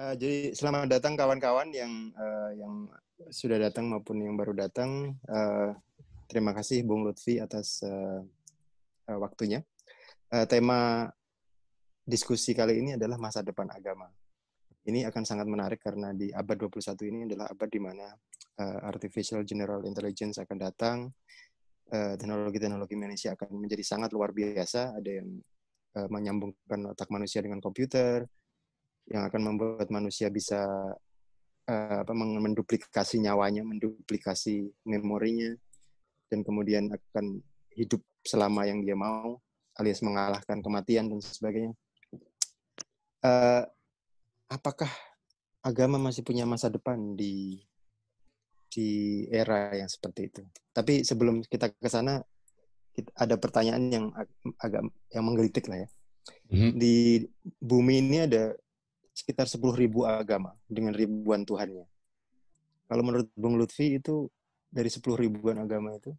Uh, jadi selamat datang kawan-kawan yang uh, yang sudah datang maupun yang baru datang. Uh, terima kasih Bung Lutfi atas uh, uh, waktunya. Uh, tema diskusi kali ini adalah masa depan agama. Ini akan sangat menarik karena di abad 21 ini adalah abad di mana uh, artificial general intelligence akan datang, teknologi-teknologi manusia akan menjadi sangat luar biasa. Ada yang uh, menyambungkan otak manusia dengan komputer, yang akan membuat manusia bisa uh, apa menduplikasi nyawanya, menduplikasi memorinya dan kemudian akan hidup selama yang dia mau alias mengalahkan kematian dan sebagainya. Uh, apakah agama masih punya masa depan di di era yang seperti itu? Tapi sebelum kita ke sana ada pertanyaan yang agak yang menggelitik lah ya. Mm -hmm. Di bumi ini ada sekitar 10 ribu agama dengan ribuan Tuhannya. Kalau menurut Bung Lutfi itu dari 10 ribuan agama itu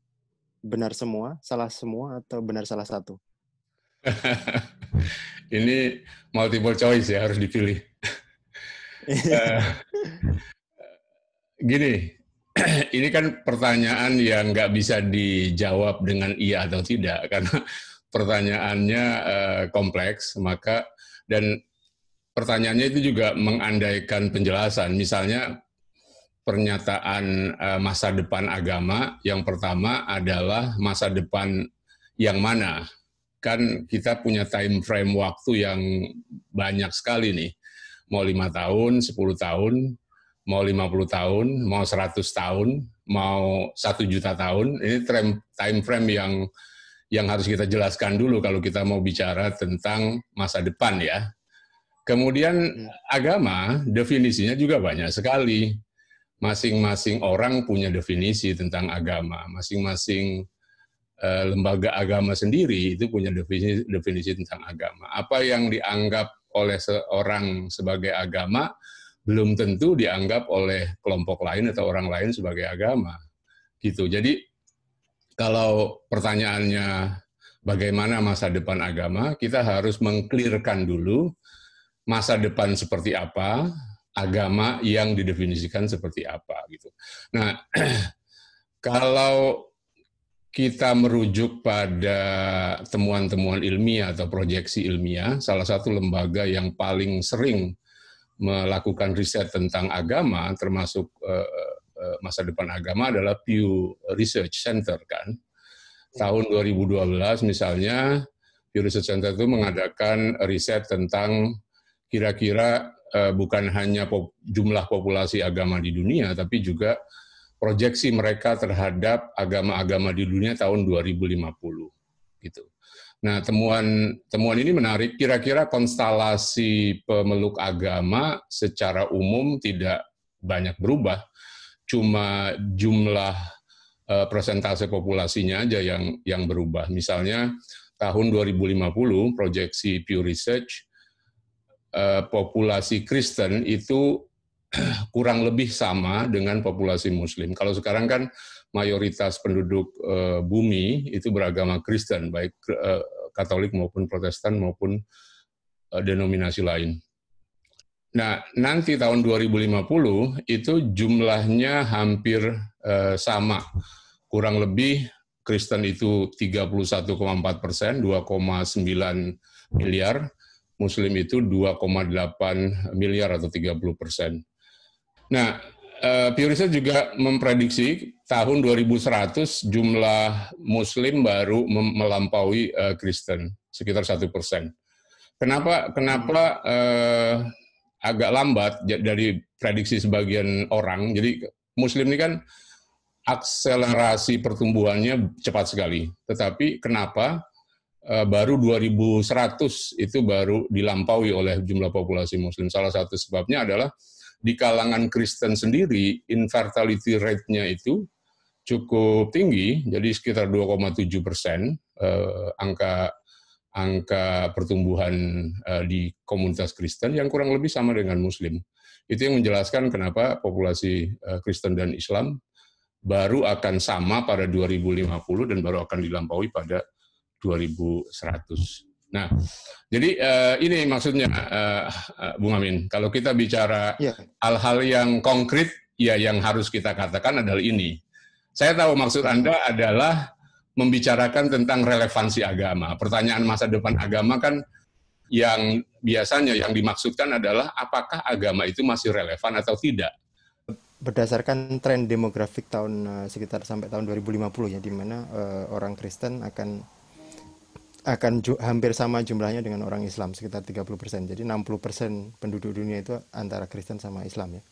benar semua, salah semua, atau benar salah satu? Ini multiple choice ya, harus dipilih. uh, gini, ini kan pertanyaan yang nggak bisa dijawab dengan iya atau tidak, karena pertanyaannya uh, kompleks, maka dan pertanyaannya itu juga mengandaikan penjelasan. Misalnya pernyataan uh, masa depan agama yang pertama adalah masa depan yang mana? Kan kita punya time frame waktu yang banyak sekali nih. Mau lima tahun, 10 tahun, mau 50 tahun, mau 100 tahun, mau satu juta tahun. Ini time frame yang yang harus kita jelaskan dulu kalau kita mau bicara tentang masa depan ya Kemudian hmm. agama definisinya juga banyak sekali. Masing-masing orang punya definisi tentang agama. Masing-masing uh, lembaga agama sendiri itu punya definisi, definisi tentang agama. Apa yang dianggap oleh seorang sebagai agama belum tentu dianggap oleh kelompok lain atau orang lain sebagai agama. Gitu. Jadi kalau pertanyaannya bagaimana masa depan agama, kita harus mengklirkan dulu masa depan seperti apa, agama yang didefinisikan seperti apa gitu. Nah, kalau kita merujuk pada temuan-temuan ilmiah atau proyeksi ilmiah, salah satu lembaga yang paling sering melakukan riset tentang agama, termasuk uh, masa depan agama adalah Pew Research Center kan. Tahun 2012 misalnya Pew Research Center itu mengadakan riset tentang kira-kira uh, bukan hanya pop, jumlah populasi agama di dunia, tapi juga proyeksi mereka terhadap agama-agama di dunia tahun 2050 gitu. Nah, temuan temuan ini menarik. Kira-kira konstelasi pemeluk agama secara umum tidak banyak berubah, cuma jumlah uh, persentase populasinya aja yang yang berubah. Misalnya tahun 2050 proyeksi Pew Research Eh, populasi Kristen itu kurang lebih sama dengan populasi Muslim. Kalau sekarang kan mayoritas penduduk uh, bumi itu beragama Kristen, baik uh, Katolik maupun Protestan maupun denominasi lain. Nah, nanti tahun 2050 itu jumlahnya hampir sama, kurang lebih Kristen itu 31,4 persen, 2,9 miliar, Muslim itu 2,8 miliar atau 30 persen. Nah, Pew Research juga memprediksi tahun 2100 jumlah Muslim baru melampaui uh, Kristen sekitar satu persen. Kenapa? Kenapa uh, agak lambat dari prediksi sebagian orang? Jadi Muslim ini kan akselerasi pertumbuhannya cepat sekali. Tetapi kenapa Eh, baru 2100 itu baru dilampaui oleh jumlah populasi muslim. Salah satu sebabnya adalah di kalangan Kristen sendiri infertility rate-nya itu cukup tinggi, jadi sekitar 2,7 persen eh, angka angka pertumbuhan eh, di komunitas Kristen yang kurang lebih sama dengan Muslim. Itu yang menjelaskan kenapa populasi eh, Kristen dan Islam baru akan sama pada 2050 dan baru akan dilampaui pada 2100. Nah, jadi uh, ini maksudnya uh, Bung Amin, kalau kita bicara hal iya. hal-hal yang konkret, ya yang harus kita katakan adalah ini. Saya tahu maksud Anda adalah membicarakan tentang relevansi agama. Pertanyaan masa depan agama kan yang biasanya yang dimaksudkan adalah apakah agama itu masih relevan atau tidak. Berdasarkan tren demografik tahun sekitar sampai tahun 2050 ya, di mana uh, orang Kristen akan akan hampir sama jumlahnya dengan orang Islam sekitar 30%. Jadi 60% penduduk dunia itu antara Kristen sama Islam ya.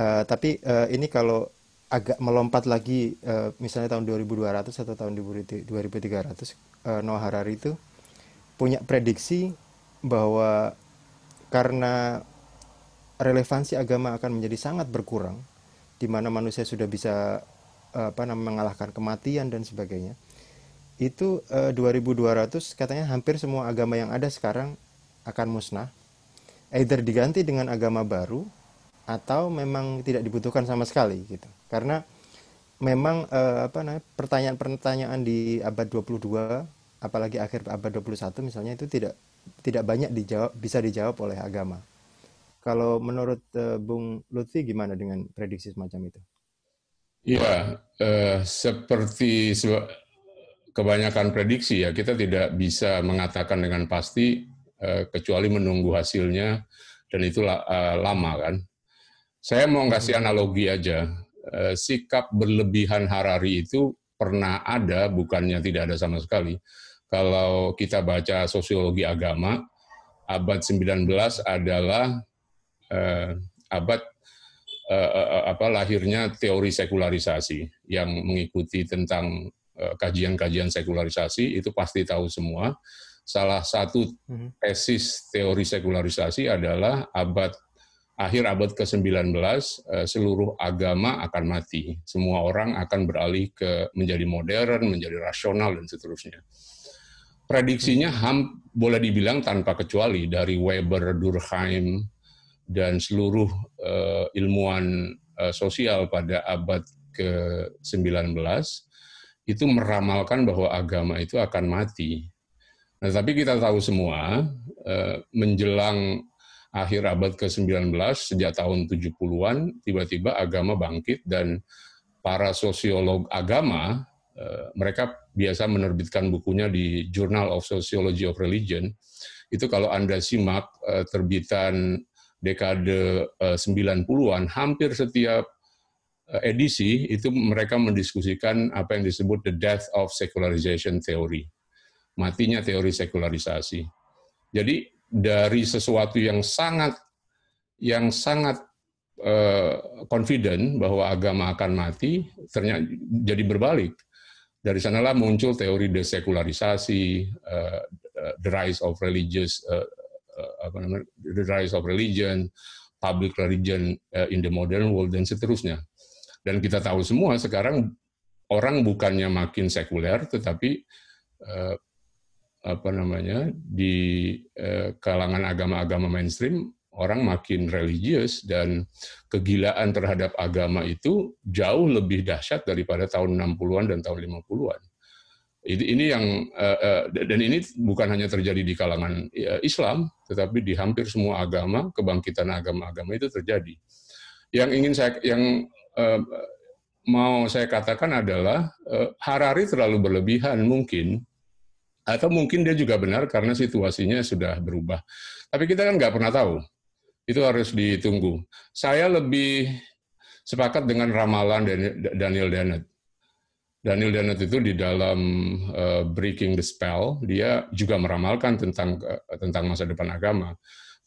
Uh, tapi uh, ini kalau agak melompat lagi uh, misalnya tahun 2200 atau tahun 2300 uh, Noah Harari itu punya prediksi bahwa karena relevansi agama akan menjadi sangat berkurang di mana manusia sudah bisa apa namanya mengalahkan kematian dan sebagainya itu uh, eh, 2200 katanya hampir semua agama yang ada sekarang akan musnah. Either diganti dengan agama baru atau memang tidak dibutuhkan sama sekali gitu. Karena memang uh, apa namanya pertanyaan-pertanyaan di abad 22 apalagi akhir abad 21 misalnya itu tidak tidak banyak dijawab bisa dijawab oleh agama. Kalau menurut uh, Bung Lutfi gimana dengan prediksi semacam itu? Iya, uh, seperti kebanyakan prediksi ya kita tidak bisa mengatakan dengan pasti uh, kecuali menunggu hasilnya dan itu uh, lama kan. Saya mau kasih analogi aja. Uh, sikap berlebihan Harari itu pernah ada, bukannya tidak ada sama sekali. Kalau kita baca sosiologi agama, abad 19 adalah uh, abad uh, apa lahirnya teori sekularisasi yang mengikuti tentang Eh, kajian-kajian sekularisasi itu pasti tahu semua. Salah satu mhm. tesis teori sekularisasi adalah abad akhir abad ke-19 eh, seluruh agama akan mati. Semua orang akan beralih ke menjadi modern, menjadi rasional dan seterusnya. Prediksinya mhm. ham boleh dibilang tanpa kecuali dari Weber, Durkheim dan seluruh uh, ilmuwan uh, sosial pada abad ke-19 itu meramalkan bahwa agama itu akan mati. Nah, tapi kita tahu semua eh, menjelang akhir abad ke-19 sejak tahun 70-an tiba-tiba agama bangkit dan para sosiolog agama eh, mereka biasa menerbitkan bukunya di Journal of Sociology of Religion. Itu kalau Anda simak eh, terbitan dekade 90-an hampir setiap edisi itu mereka mendiskusikan apa yang disebut the death of secularization theory. Matinya teori sekularisasi. Jadi dari sesuatu yang sangat yang sangat uh, confident bahwa agama akan mati ternyata jadi berbalik. Dari sanalah muncul teori desekularisasi, uh, the rise of religious apa namanya, the rise of religion, public religion in the modern world dan seterusnya. Dan kita tahu semua sekarang orang bukannya makin sekuler, tetapi eh, apa namanya di eh, kalangan agama-agama mainstream orang makin religius dan kegilaan terhadap agama itu jauh lebih dahsyat daripada tahun 60-an dan tahun 50-an. Ini, ini yang uh, uh, dan ini bukan hanya terjadi di kalangan uh, Islam, tetapi di hampir semua agama kebangkitan agama-agama itu terjadi. Yang ingin saya yang uh, mau saya katakan adalah uh, Harari terlalu berlebihan mungkin, atau mungkin dia juga benar karena situasinya sudah berubah. Tapi kita kan nggak pernah tahu. Itu harus ditunggu. Saya lebih sepakat dengan ramalan Daniel Dennett. Daniel Dennett itu di dalam uh, Breaking the Spell, dia juga meramalkan tentang tentang masa depan agama.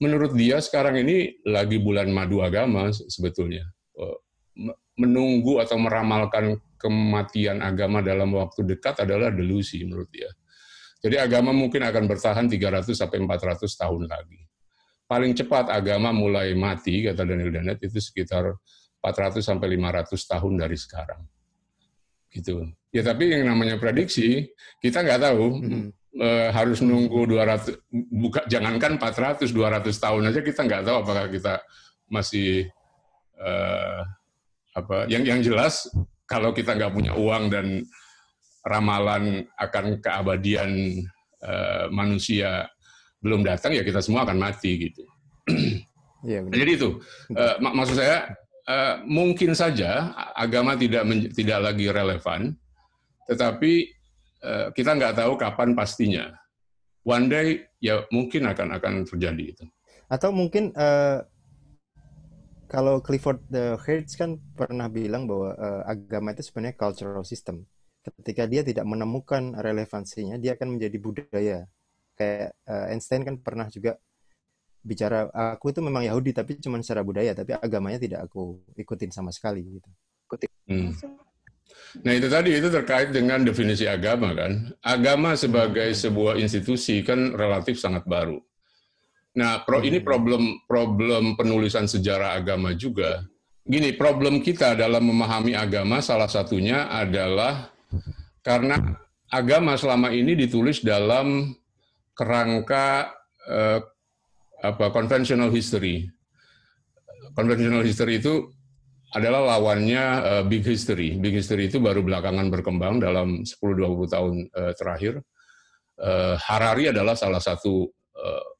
Menurut dia sekarang ini lagi bulan madu agama sebetulnya. Menunggu atau meramalkan kematian agama dalam waktu dekat adalah delusi menurut dia. Jadi agama mungkin akan bertahan 300 sampai 400 tahun lagi. Paling cepat agama mulai mati kata Daniel Dennett itu sekitar 400 sampai 500 tahun dari sekarang. Gitu. Ya tapi yang namanya prediksi kita nggak tahu. Hmm. E, harus nunggu 200 buka jangankan 400 200 tahun aja kita nggak tahu apakah kita masih eh, apa yang yang jelas kalau kita nggak punya uang dan ramalan akan keabadian uh, manusia belum datang ya kita semua akan mati gitu. Ya, Jadi itu uh, mak maksud saya uh, mungkin saja agama tidak tidak lagi relevan, tetapi uh, kita nggak tahu kapan pastinya. One day ya mungkin akan akan terjadi itu. Atau mungkin uh, kalau Clifford the Hertz kan pernah bilang bahwa uh, agama itu sebenarnya cultural system. Ketika dia tidak menemukan relevansinya, dia akan menjadi budaya kayak uh, Einstein kan pernah juga bicara aku itu memang Yahudi tapi cuma secara budaya tapi agamanya tidak aku ikutin sama sekali gitu. Hmm. Nah itu tadi itu terkait dengan definisi agama kan. Agama sebagai hmm. sebuah institusi kan relatif sangat baru. Nah pro, ini hmm. problem problem penulisan sejarah agama juga. Gini problem kita dalam memahami agama salah satunya adalah karena agama selama ini ditulis dalam kerangka uh, apa conventional history. Conventional history itu adalah lawannya uh, big history. Big history itu baru belakangan berkembang dalam 10-20 tahun uh, terakhir. Uh, Harari adalah salah satu uh,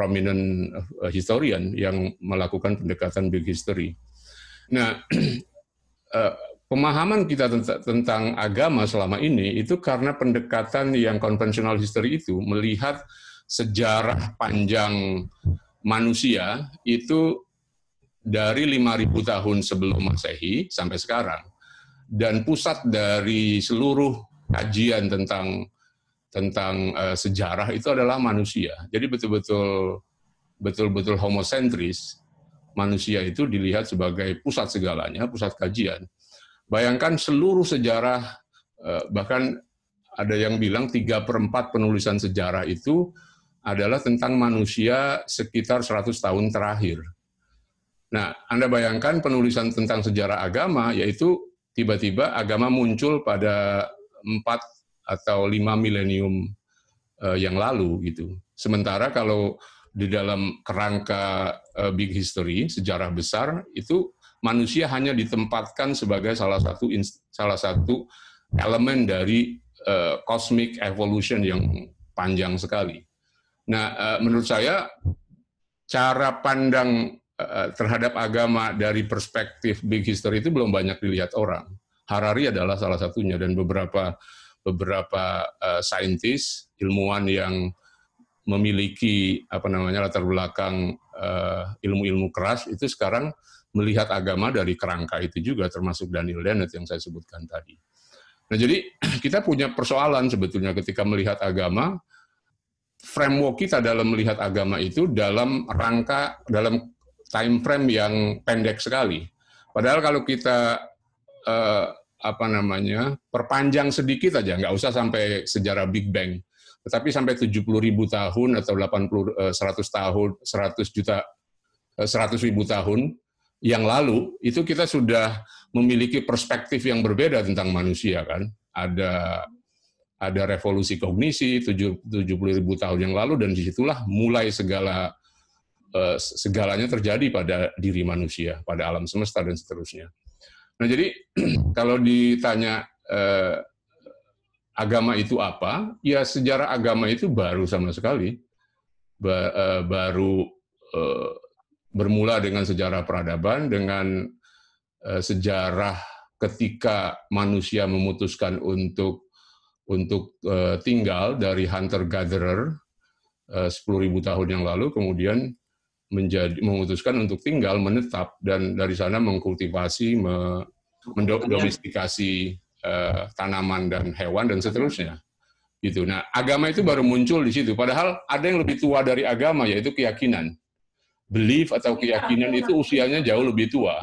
prominent historian yang melakukan pendekatan big history. Nah, uh, pemahaman kita tentang agama selama ini itu karena pendekatan yang konvensional history itu melihat sejarah panjang manusia itu dari 5000 tahun sebelum Masehi sampai sekarang dan pusat dari seluruh kajian tentang tentang uh, sejarah itu adalah manusia. Jadi betul-betul betul-betul homosentris manusia itu dilihat sebagai pusat segalanya, pusat kajian. Bayangkan seluruh sejarah, eh, bahkan ada yang bilang tiga perempat penulisan sejarah itu adalah tentang manusia sekitar 100 tahun terakhir. Nah, Anda bayangkan penulisan tentang sejarah agama, yaitu tiba-tiba agama muncul pada empat atau lima milenium eh, yang lalu gitu. Sementara kalau di dalam kerangka eh, big history, sejarah besar, itu manusia hanya ditempatkan sebagai salah satu salah satu elemen dari uh, cosmic evolution yang panjang sekali. Nah, menurut saya cara pandang terhadap agama dari perspektif big history itu belum banyak dilihat orang. Harari adalah salah satunya dan beberapa beberapa uh, saintis, ilmuwan yang memiliki apa namanya latar belakang ilmu-ilmu uh, keras itu sekarang melihat agama dari kerangka itu juga, termasuk Daniel Dennett yang saya sebutkan tadi. Nah, jadi kita punya persoalan sebetulnya ketika melihat agama, framework kita dalam melihat agama itu dalam rangka, dalam time frame yang pendek sekali. Padahal kalau kita eh, apa namanya perpanjang sedikit aja, nggak usah sampai sejarah Big Bang, tetapi sampai 70 ribu tahun atau 80 100 eh, tahun 100 juta 100 eh, ribu tahun yang lalu itu kita sudah memiliki perspektif yang berbeda tentang manusia kan. Ada ada revolusi kognisi 70 ribu tahun yang lalu dan di situlah mulai segala eh, segalanya terjadi pada diri manusia, pada alam semesta dan seterusnya. Nah jadi kalau ditanya eh, agama itu apa, ya sejarah agama itu baru sama sekali, ba, eh, baru eh, bermula dengan sejarah peradaban, dengan uh, sejarah ketika manusia memutuskan untuk untuk uh, tinggal dari hunter gatherer eh, sepuluh ribu tahun yang lalu, kemudian menjadi memutuskan untuk tinggal menetap dan dari sana mengkultivasi, me, mendomestikasi uh, tanaman dan hewan dan seterusnya. Gitu. Nah, agama itu baru muncul di situ. Padahal ada yang lebih tua dari agama yaitu keyakinan belief atau iya, keyakinan itu usianya jauh lebih tua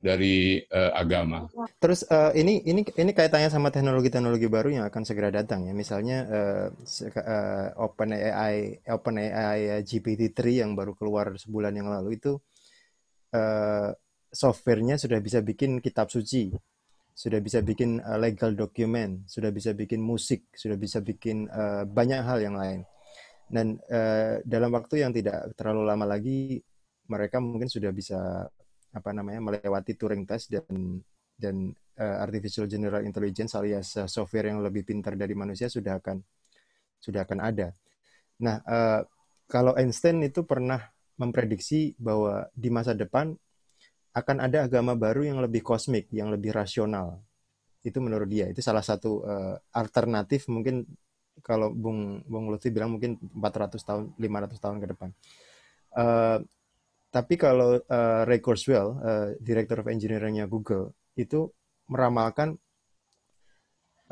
dari uh, agama. Terus uh, ini ini ini kaitannya sama teknologi-teknologi baru yang akan segera datang ya. Misalnya uh, uh, OpenAI OpenAI GPT-3 yang baru keluar sebulan yang lalu itu uh, softwarenya sudah bisa bikin kitab suci, sudah bisa bikin uh, legal document, sudah bisa bikin musik, sudah bisa bikin uh, banyak hal yang lain dan uh, dalam waktu yang tidak terlalu lama lagi mereka mungkin sudah bisa apa namanya melewati Turing test dan dan uh, artificial general intelligence alias uh, software yang lebih pintar dari manusia sudah akan sudah akan ada. Nah, uh, kalau Einstein itu pernah memprediksi bahwa di masa depan akan ada agama baru yang lebih kosmik, yang lebih rasional. Itu menurut dia. Itu salah satu uh, alternatif mungkin kalau Bung Bung Lutfi bilang mungkin 400 tahun, 500 tahun ke depan. Uh, tapi kalau uh, Ray Kurzweil, uh, Director of Engineering-nya Google, itu meramalkan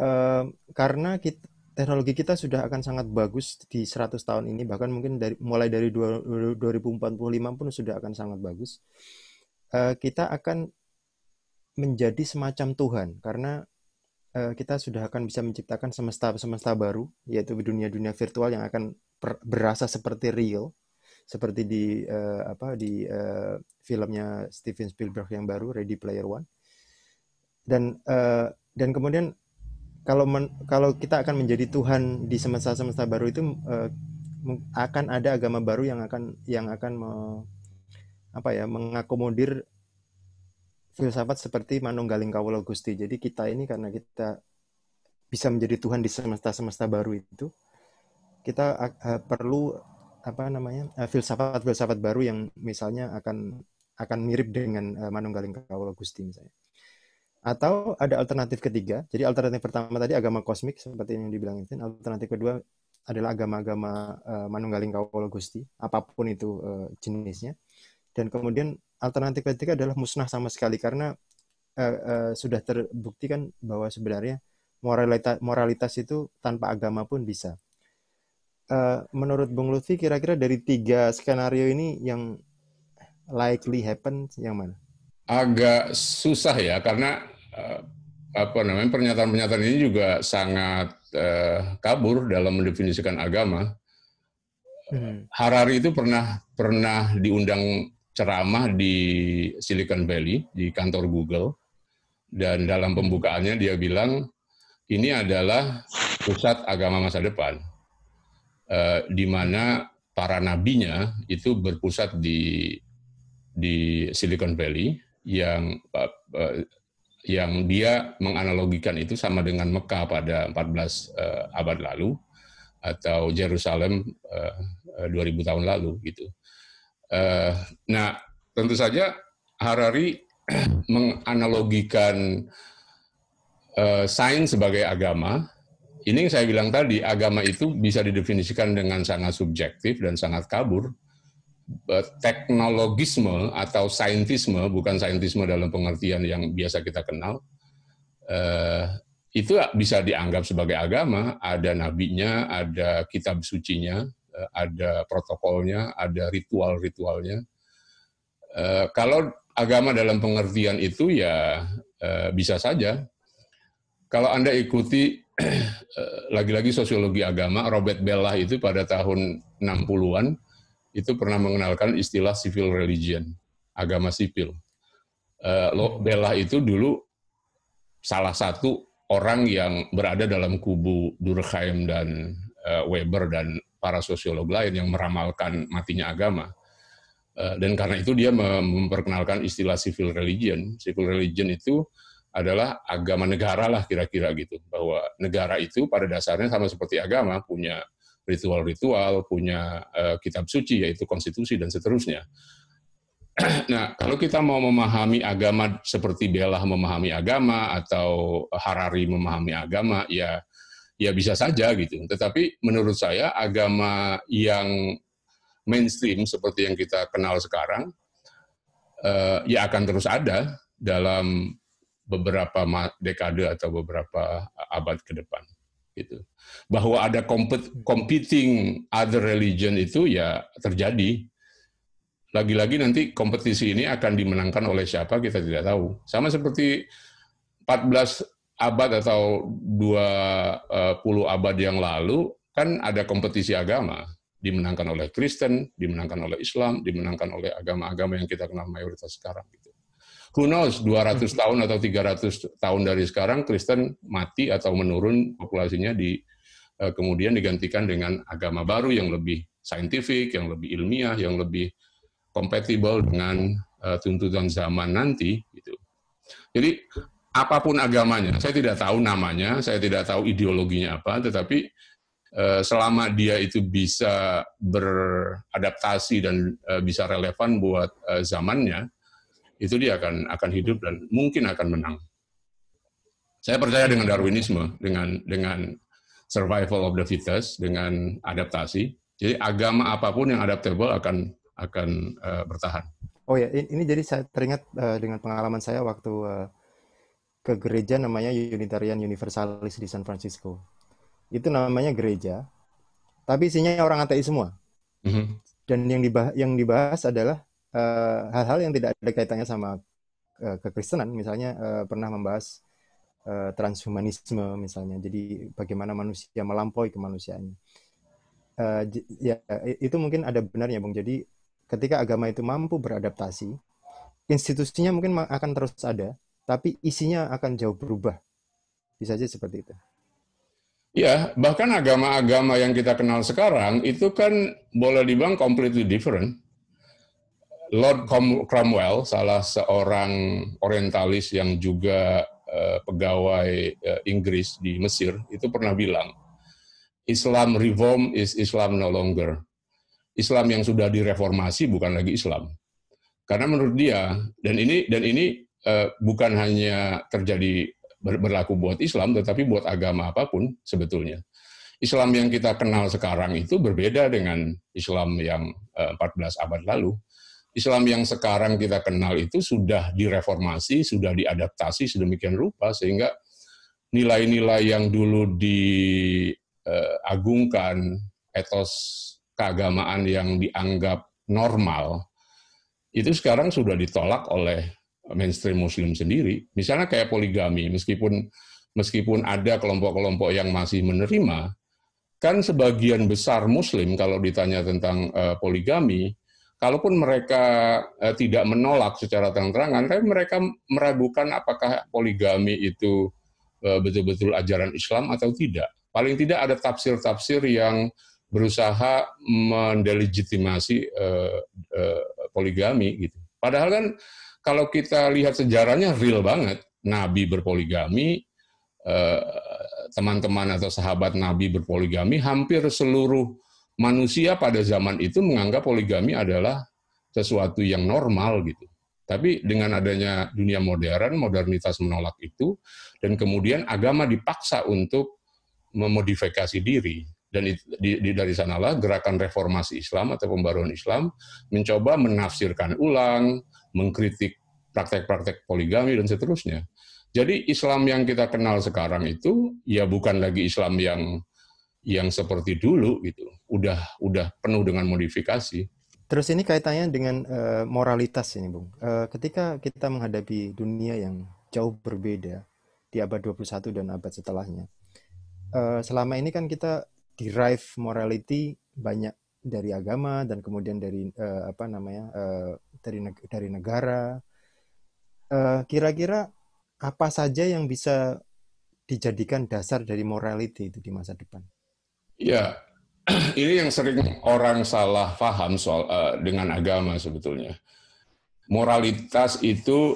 uh, karena kita, teknologi kita sudah akan sangat bagus di 100 tahun ini, bahkan mungkin dari mulai dari 2045 pun sudah akan sangat bagus. Uh, kita akan menjadi semacam Tuhan karena uh, kita sudah akan bisa menciptakan semesta-semesta baru, yaitu dunia-dunia virtual yang akan berasa seperti real seperti di uh, apa di uh, filmnya Steven Spielberg yang baru Ready Player One dan uh, dan kemudian kalau men, kalau kita akan menjadi Tuhan di semesta-semesta baru itu uh, akan ada agama baru yang akan yang akan me, apa ya mengakomodir filsafat seperti manunggaling kawula Gusti. Jadi kita ini karena kita bisa menjadi Tuhan di semesta-semesta baru itu, kita uh, perlu apa namanya uh, filsafat-filsafat baru yang misalnya akan akan mirip dengan uh, Manunggaling Kawula Gusti misalnya. Atau ada alternatif ketiga. Jadi alternatif pertama tadi agama kosmik seperti yang dibilang itu. Alternatif kedua adalah agama-agama uh, Manunggaling Kawula Gusti, apa pun itu uh, jenisnya. Dan kemudian alternatif ketiga adalah musnah sama sekali karena uh, uh, sudah terbukti kan bahwa sebenarnya moralitas moralitas itu tanpa agama pun bisa uh, menurut Bung Lutfi kira-kira dari tiga skenario ini yang likely happen yang mana? Agak susah ya karena uh, apa namanya pernyataan-pernyataan ini juga sangat uh, kabur dalam mendefinisikan agama. Hmm. Harari itu pernah pernah diundang ceramah di Silicon Valley di kantor Google dan dalam pembukaannya dia bilang ini adalah pusat agama masa depan eh, di mana para nabinya itu berpusat di di Silicon Valley yang eh, yang dia menganalogikan itu sama dengan Mekah pada 14 eh, abad lalu atau Jerusalem eh, 2000 tahun lalu gitu. Eh, nah, tentu saja Harari menganalogikan eh, sains sebagai agama ini yang saya bilang tadi, agama itu bisa didefinisikan dengan sangat subjektif dan sangat kabur. Teknologisme atau saintisme, bukan saintisme dalam pengertian yang biasa kita kenal, eh, itu bisa dianggap sebagai agama. Ada nabinya, ada kitab sucinya, eh, ada protokolnya, ada ritual-ritualnya. Eh, kalau agama dalam pengertian itu ya bisa saja. Kalau Anda ikuti Eh, lagi-lagi sosiologi agama, Robert Bella itu pada tahun 60-an itu pernah mengenalkan istilah civil religion, agama sipil. Uh, Bella itu dulu salah satu orang yang berada dalam kubu Durkheim dan uh, Weber dan para sosiolog lain yang meramalkan matinya agama. dan karena itu dia memperkenalkan istilah civil religion. Civil religion itu adalah agama negara lah kira-kira gitu. Bahwa negara itu pada dasarnya sama seperti agama punya ritual-ritual punya uh, kitab suci yaitu konstitusi dan seterusnya. Nah kalau kita mau memahami agama seperti Bella memahami agama atau Harari memahami agama ya ya bisa saja gitu. Tetapi menurut saya agama yang mainstream seperti yang kita kenal sekarang uh, ya akan terus ada dalam beberapa dekade atau beberapa abad ke depan gitu. Bahwa ada competing other religion itu ya terjadi. Lagi-lagi nanti kompetisi ini akan dimenangkan oleh siapa kita tidak tahu. Sama seperti 14 abad atau 20 abad yang lalu kan ada kompetisi agama dimenangkan oleh Kristen, dimenangkan oleh Islam, dimenangkan oleh agama-agama yang kita kenal mayoritas sekarang gitu who knows 200 hmm. tahun atau 300 tahun dari sekarang Kristen mati atau menurun populasinya di uh, kemudian digantikan dengan agama baru yang lebih saintifik, yang lebih ilmiah, yang lebih kompatibel dengan uh, tuntutan zaman nanti gitu. Jadi apa pun agamanya, saya tidak tahu namanya, saya tidak tahu ideologinya apa, tetapi uh, selama dia itu bisa beradaptasi dan uh, bisa relevan buat uh, zamannya, itu dia akan akan hidup dan mungkin akan menang. Saya percaya dengan Darwinisme, dengan dengan survival of the fittest, dengan adaptasi. Jadi agama apa pun yang adaptable akan akan uh, bertahan. Oh ya, ini jadi saya teringat uh, dengan pengalaman saya waktu uh, ke gereja namanya Unitarian Universalis di San Francisco. Itu namanya gereja, tapi isinya orang ateis semua. Mm -hmm. Dan yang dibahas, yang dibahas adalah hal-hal uh, yang tidak ada kaitannya sama uh, kekristenan, misalnya uh, pernah membahas uh, transhumanisme misalnya, jadi bagaimana manusia melampaui kemanusiaannya. Uh, ya itu mungkin ada benarnya, bung. Jadi ketika agama itu mampu beradaptasi, institusinya mungkin akan terus ada, tapi isinya akan jauh berubah. Bisa saja seperti itu. Ya, bahkan agama-agama yang kita kenal sekarang itu kan boleh dibilang completely different Lord Cromwell, salah seorang orientalis yang juga uh, pegawai uh, Inggris di Mesir, itu pernah bilang, Islam reform is Islam no longer. Islam yang sudah direformasi bukan lagi Islam. Karena menurut dia, dan ini dan ini uh, bukan hanya terjadi berlaku buat Islam, tetapi buat agama apa pun sebetulnya. Islam yang kita kenal sekarang itu berbeda dengan Islam yang uh, 14 abad lalu Islam yang sekarang kita kenal itu sudah direformasi, sudah diadaptasi sedemikian rupa sehingga nilai-nilai yang dulu diagungkan etos keagamaan yang dianggap normal itu sekarang sudah ditolak oleh mainstream muslim sendiri. Misalnya kayak poligami, meskipun meskipun ada kelompok-kelompok yang masih menerima, kan sebagian besar muslim kalau ditanya tentang uh, poligami kalaupun mereka eh, tidak menolak secara terang-terangan, tapi mereka meragukan apakah poligami itu eh, betul-betul ajaran Islam atau tidak. Paling tidak ada tafsir-tafsir yang berusaha mendelegitimasi eh, eh, poligami gitu. Padahal kan kalau kita lihat sejarahnya real banget, Nabi berpoligami, eh, teman-teman atau sahabat Nabi berpoligami, hampir seluruh manusia pada zaman itu menganggap poligami adalah sesuatu yang normal gitu. Tapi dengan adanya dunia modern, modernitas menolak itu, dan kemudian agama dipaksa untuk memodifikasi diri. Dan di, di, dari sanalah gerakan reformasi Islam atau pembaruan Islam mencoba menafsirkan ulang, mengkritik praktek-praktek poligami, dan seterusnya. Jadi Islam yang kita kenal sekarang itu ya bukan lagi Islam yang yang seperti dulu gitu. Udah udah penuh dengan modifikasi. Terus ini kaitannya dengan uh, moralitas ini, Bung. Uh, ketika kita menghadapi dunia yang jauh berbeda di abad 21 dan abad setelahnya. Uh, selama ini kan kita derive morality banyak dari agama dan kemudian dari uh, apa namanya? Uh, dari dari negara. Kira-kira uh, apa saja yang bisa dijadikan dasar dari morality itu di masa depan? Ya, ini yang sering orang salah paham soal uh, dengan agama sebetulnya. Moralitas itu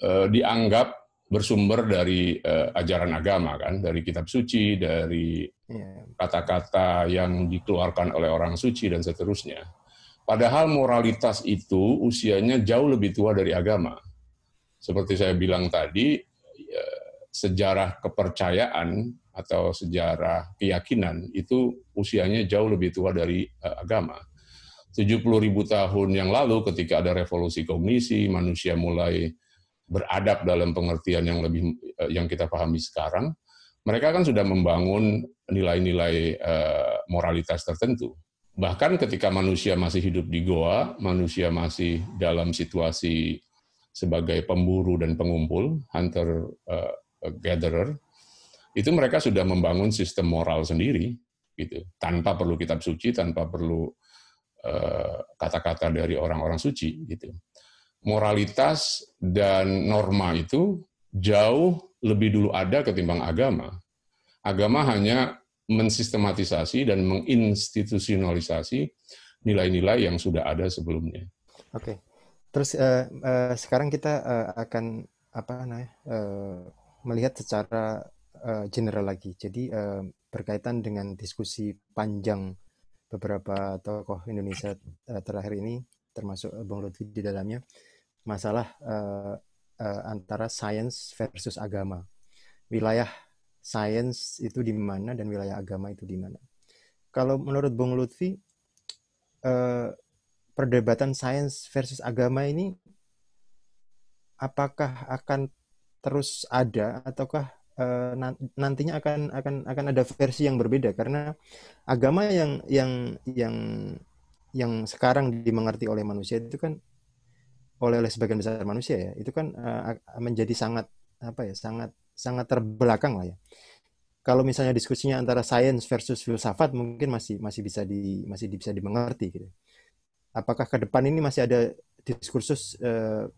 uh, dianggap bersumber dari uh, ajaran agama kan, dari kitab suci, dari iya. kata-kata yang dikeluarkan oleh orang suci dan seterusnya. Padahal moralitas itu usianya jauh lebih tua dari agama. Seperti saya bilang tadi, sejarah kepercayaan atau sejarah keyakinan itu usianya jauh lebih tua dari uh, agama. 70 ribu tahun yang lalu ketika ada revolusi kognisi, manusia mulai beradab dalam pengertian yang lebih uh, yang kita pahami sekarang, mereka kan sudah membangun nilai-nilai uh, moralitas tertentu. Bahkan ketika manusia masih hidup di goa, manusia masih dalam situasi sebagai pemburu dan pengumpul, hunter uh, gatherer, itu mereka sudah membangun sistem moral sendiri gitu. Tanpa perlu kitab suci tanpa perlu eh, kata-kata uh, dari orang-orang suci gitu. Moralitas dan norma itu jauh lebih dulu ada ketimbang agama. Agama hanya mensistematisasi dan menginstitusionalisasi nilai-nilai yang sudah ada sebelumnya. Oke. Okay. terus uh, uh, sekarang kita uh, akan apa namanya uh, melihat secara uh, general lagi. Jadi uh, berkaitan dengan diskusi panjang beberapa tokoh Indonesia uh, terakhir ini, termasuk Bung Lutfi di dalamnya, masalah antara sains versus agama. Wilayah sains itu di mana dan wilayah agama itu di mana. Kalau menurut Bung Lutfi, perdebatan sains versus agama ini apakah akan terus ada ataukah uh, nantinya akan akan akan ada versi yang berbeda. Karena agama yang yang yang yang sekarang dimengerti oleh manusia itu kan oleh oleh sebagian besar manusia ya itu kan uh, menjadi sangat apa ya sangat sangat terbelakang lah ya. Kalau misalnya diskusinya antara sains versus filsafat mungkin masih masih bisa di masih bisa dimengerti gitu. Apakah ke depan ini masih ada diskursus uh,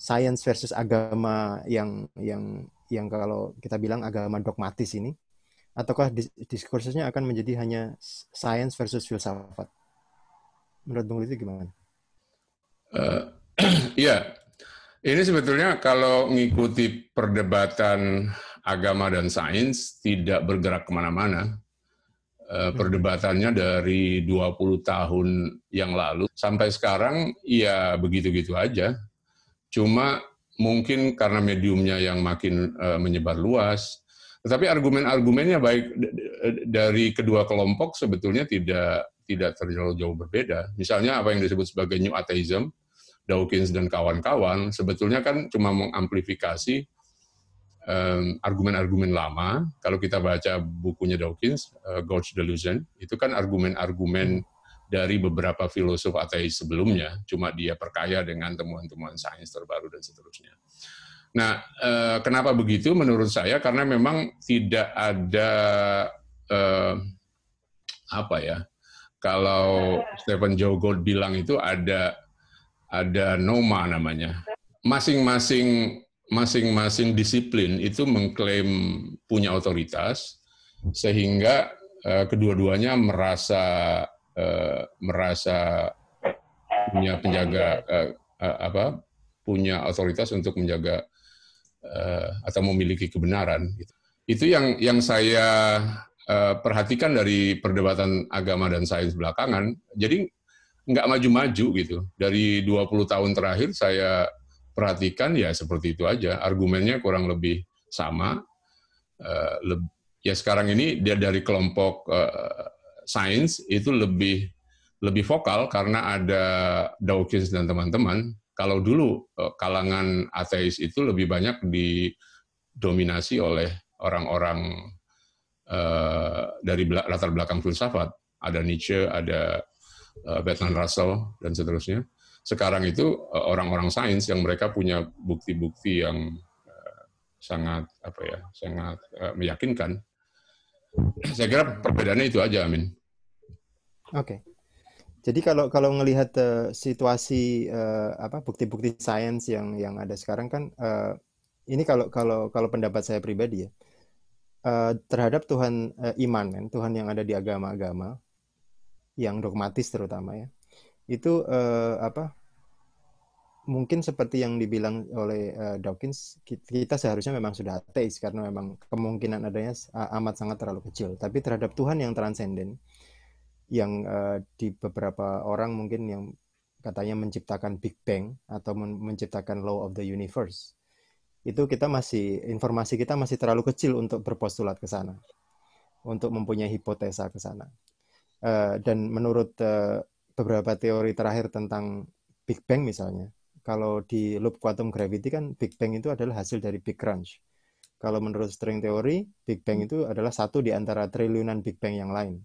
science versus agama yang yang yang kalau kita bilang agama dogmatis ini ataukah diskursusnya akan menjadi hanya science versus filsafat menurut Bung Liti gimana? Uh, iya, ini sebetulnya kalau mengikuti perdebatan agama dan sains tidak bergerak ke mana-mana. Uh, perdebatannya dari 20 tahun yang lalu sampai sekarang ya begitu-gitu aja Cuma mungkin karena mediumnya yang makin uh, menyebar luas, tetapi argumen-argumennya baik dari kedua kelompok sebetulnya tidak tidak terlalu jauh berbeda. Misalnya apa yang disebut sebagai New Atheism, Dawkins dan kawan-kawan sebetulnya kan cuma mengamplifikasi argumen-argumen um, lama. Kalau kita baca bukunya Dawkins, uh, God's Delusion, itu kan argumen-argumen dari beberapa filosof ateis sebelumnya, cuma dia perkaya dengan temuan-temuan sains terbaru dan seterusnya. Nah, eh, kenapa begitu? Menurut saya karena memang tidak ada eh, apa ya? Kalau Stephen Joe Gould bilang itu ada ada noma namanya. Masing-masing masing-masing disiplin itu mengklaim punya otoritas sehingga eh, kedua-duanya merasa uh, merasa punya penjaga uh, uh, apa punya otoritas untuk menjaga atau memiliki kebenaran. Itu yang yang saya perhatikan dari perdebatan agama dan sains belakangan. Jadi nggak maju-maju gitu. Dari 20 tahun terakhir saya perhatikan ya seperti itu aja. Argumennya kurang lebih sama. Ya sekarang ini dia dari kelompok sains itu lebih lebih vokal karena ada Dawkins dan teman-teman. Kalau dulu eh, kalangan ateis itu lebih banyak didominasi oleh orang-orang uh, dari latar belakang filsafat. Ada Nietzsche, ada uh, Bertrand Russell dan seterusnya. Sekarang itu orang-orang sains yang mereka punya bukti-bukti yang uh, sangat apa ya, sangat meyakinkan. Saya kira perbedaannya itu aja, Amin. Oke. Jadi kalau kalau melihat uh, situasi uh, apa bukti-bukti sains yang yang ada sekarang kan uh, ini kalau kalau kalau pendapat saya pribadi ya uh, terhadap Tuhan uh, iman kan Tuhan yang ada di agama-agama yang dogmatis terutama ya itu uh, apa mungkin seperti yang dibilang oleh uh, Dawkins kita seharusnya memang sudah ateis karena memang kemungkinan adanya amat sangat terlalu kecil tapi terhadap Tuhan yang transenden yang uh, di beberapa orang mungkin yang katanya menciptakan Big Bang atau men menciptakan Law of the Universe. Itu kita masih informasi kita masih terlalu kecil untuk berpostulat ke sana untuk mempunyai hipotesa ke sana. Uh, dan menurut uh, beberapa teori terakhir tentang Big Bang misalnya kalau di loop quantum gravity kan Big Bang itu adalah hasil dari Big Crunch. Kalau menurut string teori Big Bang itu adalah satu di antara triliunan Big Bang yang lain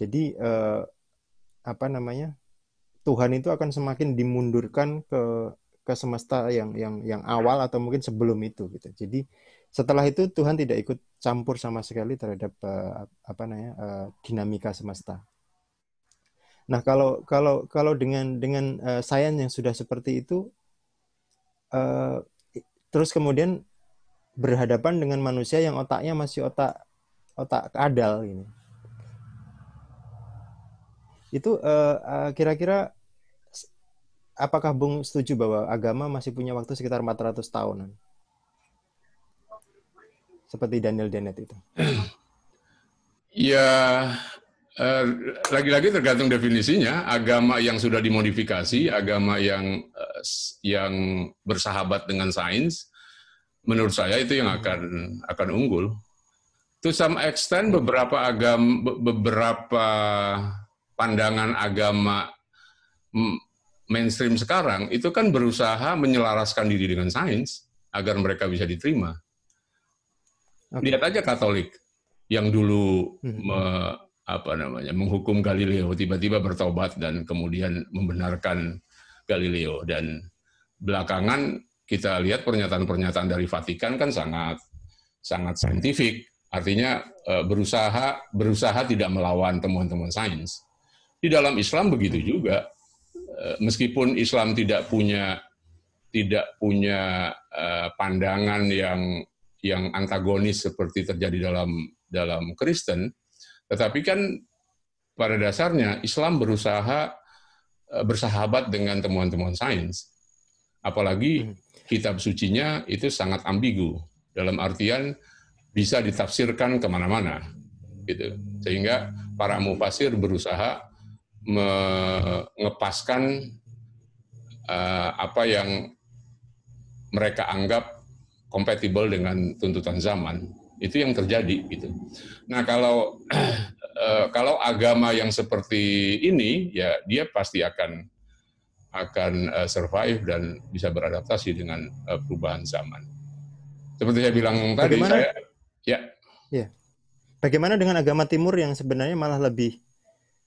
jadi eh, apa namanya? Tuhan itu akan semakin dimundurkan ke ke semesta yang yang yang awal atau mungkin sebelum itu gitu. Jadi setelah itu Tuhan tidak ikut campur sama sekali terhadap uh, apa namanya uh, dinamika semesta. Nah kalau kalau kalau dengan dengan uh, sains yang sudah seperti itu, uh, terus kemudian berhadapan dengan manusia yang otaknya masih otak otak kadal ini itu uh, uh, kira-kira apakah Bung setuju bahwa agama masih punya waktu sekitar 400 tahunan? Seperti Daniel Dennett itu. Ya, eh, lagi-lagi tergantung definisinya. Agama yang sudah dimodifikasi, agama yang eh, yang bersahabat dengan sains, menurut saya itu yang akan akan unggul. To some extent, beberapa agama, beberapa pandangan agama mainstream sekarang itu kan berusaha menyelaraskan diri dengan sains agar mereka bisa diterima. Okay. Lihat aja Katolik yang dulu hmm. me, apa namanya menghukum Galileo tiba-tiba bertobat dan kemudian membenarkan Galileo dan belakangan kita lihat pernyataan-pernyataan dari Vatikan kan sangat sangat saintifik artinya e, berusaha berusaha tidak melawan temuan-temuan sains di dalam Islam begitu juga Eh, meskipun Islam tidak punya tidak punya uh, pandangan yang yang antagonis seperti terjadi dalam dalam Kristen, tetapi kan pada dasarnya Islam berusaha uh, bersahabat dengan temuan-temuan sains. Apalagi hmm. kitab sucinya itu sangat ambigu dalam artian bisa ditafsirkan ke mana-mana, gitu. Sehingga para mufasir berusaha mengepaskan uh, apa yang mereka anggap kompatibel dengan tuntutan zaman itu yang terjadi gitu. Nah kalau uh, kalau agama yang seperti ini ya dia pasti akan akan uh, survive dan bisa beradaptasi dengan uh, perubahan zaman. Seperti saya bilang tadi, Bagaimana? saya ya. Ya. Bagaimana dengan agama Timur yang sebenarnya malah lebih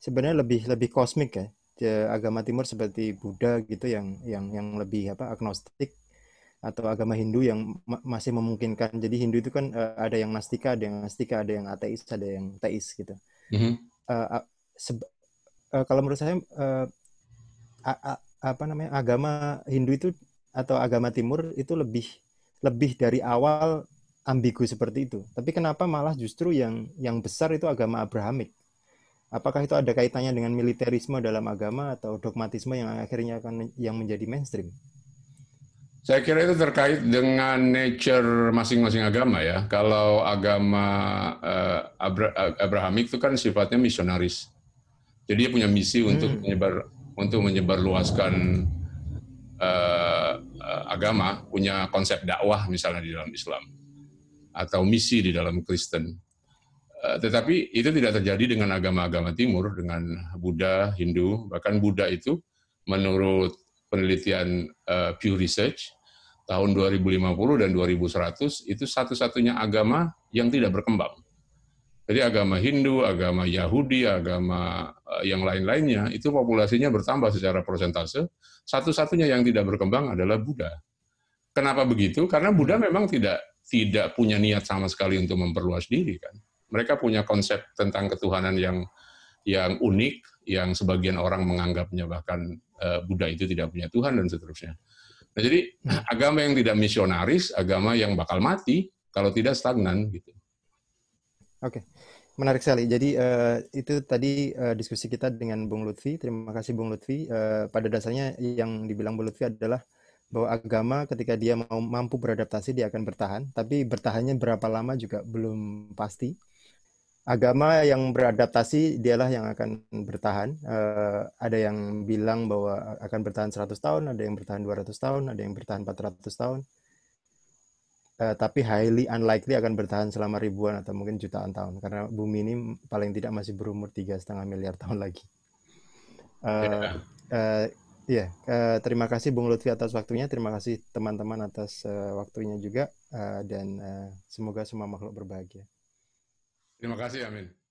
sebenarnya lebih lebih kosmik ya. Agama timur seperti Buddha gitu yang yang yang lebih apa agnostik atau agama Hindu yang ma masih memungkinkan. Jadi Hindu itu kan uh, ada yang nastika ada yang nastika ada yang ateis ada yang teis gitu. Mm -hmm. uh, uh, kalau menurut saya uh, apa namanya agama Hindu itu atau agama Timur itu lebih lebih dari awal ambigu seperti itu. Tapi kenapa malah justru yang yang besar itu agama Abrahamik Apakah itu ada kaitannya dengan militerisme dalam agama atau dogmatisme yang akhirnya akan yang menjadi mainstream? Saya kira itu terkait dengan nature masing-masing agama ya. Kalau agama uh, Abra Abrahamik itu kan sifatnya misionaris. Jadi dia punya misi hmm. untuk menyebar untuk menyebarluaskan uh, uh, agama, punya konsep dakwah misalnya di dalam Islam atau misi di dalam Kristen. Eh, tetapi itu tidak terjadi dengan agama-agama timur, dengan Buddha, Hindu, bahkan Buddha itu menurut penelitian uh, Pew Research tahun 2050 dan 2100 itu satu-satunya agama yang tidak berkembang. Jadi agama Hindu, agama Yahudi, agama uh, yang lain-lainnya itu populasinya bertambah secara persentase. Satu-satunya yang tidak berkembang adalah Buddha. Kenapa begitu? Karena Buddha memang tidak tidak punya niat sama sekali untuk memperluas diri kan mereka punya konsep tentang ketuhanan yang yang unik, yang sebagian orang menganggapnya bahkan uh, Buddha itu tidak punya Tuhan dan seterusnya. Nah, jadi hmm. agama yang tidak misionaris, agama yang bakal mati kalau tidak stagnan gitu. Oke. Menarik sekali. Jadi uh, itu tadi uh, diskusi kita dengan Bung Lutfi. Terima kasih Bung Lutfi. Uh, pada dasarnya yang dibilang Bung Lutfi adalah bahwa agama ketika dia mau mampu beradaptasi dia akan bertahan, tapi bertahannya berapa lama juga belum pasti agama yang beradaptasi dialah yang akan bertahan. Uh, ada yang bilang bahwa akan bertahan 100 tahun, ada yang bertahan 200 tahun, ada yang bertahan 400 tahun. Uh, tapi highly unlikely akan bertahan selama ribuan atau mungkin jutaan tahun karena bumi ini paling tidak masih berumur tiga setengah miliar tahun lagi. Uh, uh, ya, yeah. uh, terima kasih Bung Lutfi atas waktunya, terima kasih teman-teman atas uh, waktunya juga, uh, dan uh, semoga semua makhluk berbahagia. Terima kasih, Amin.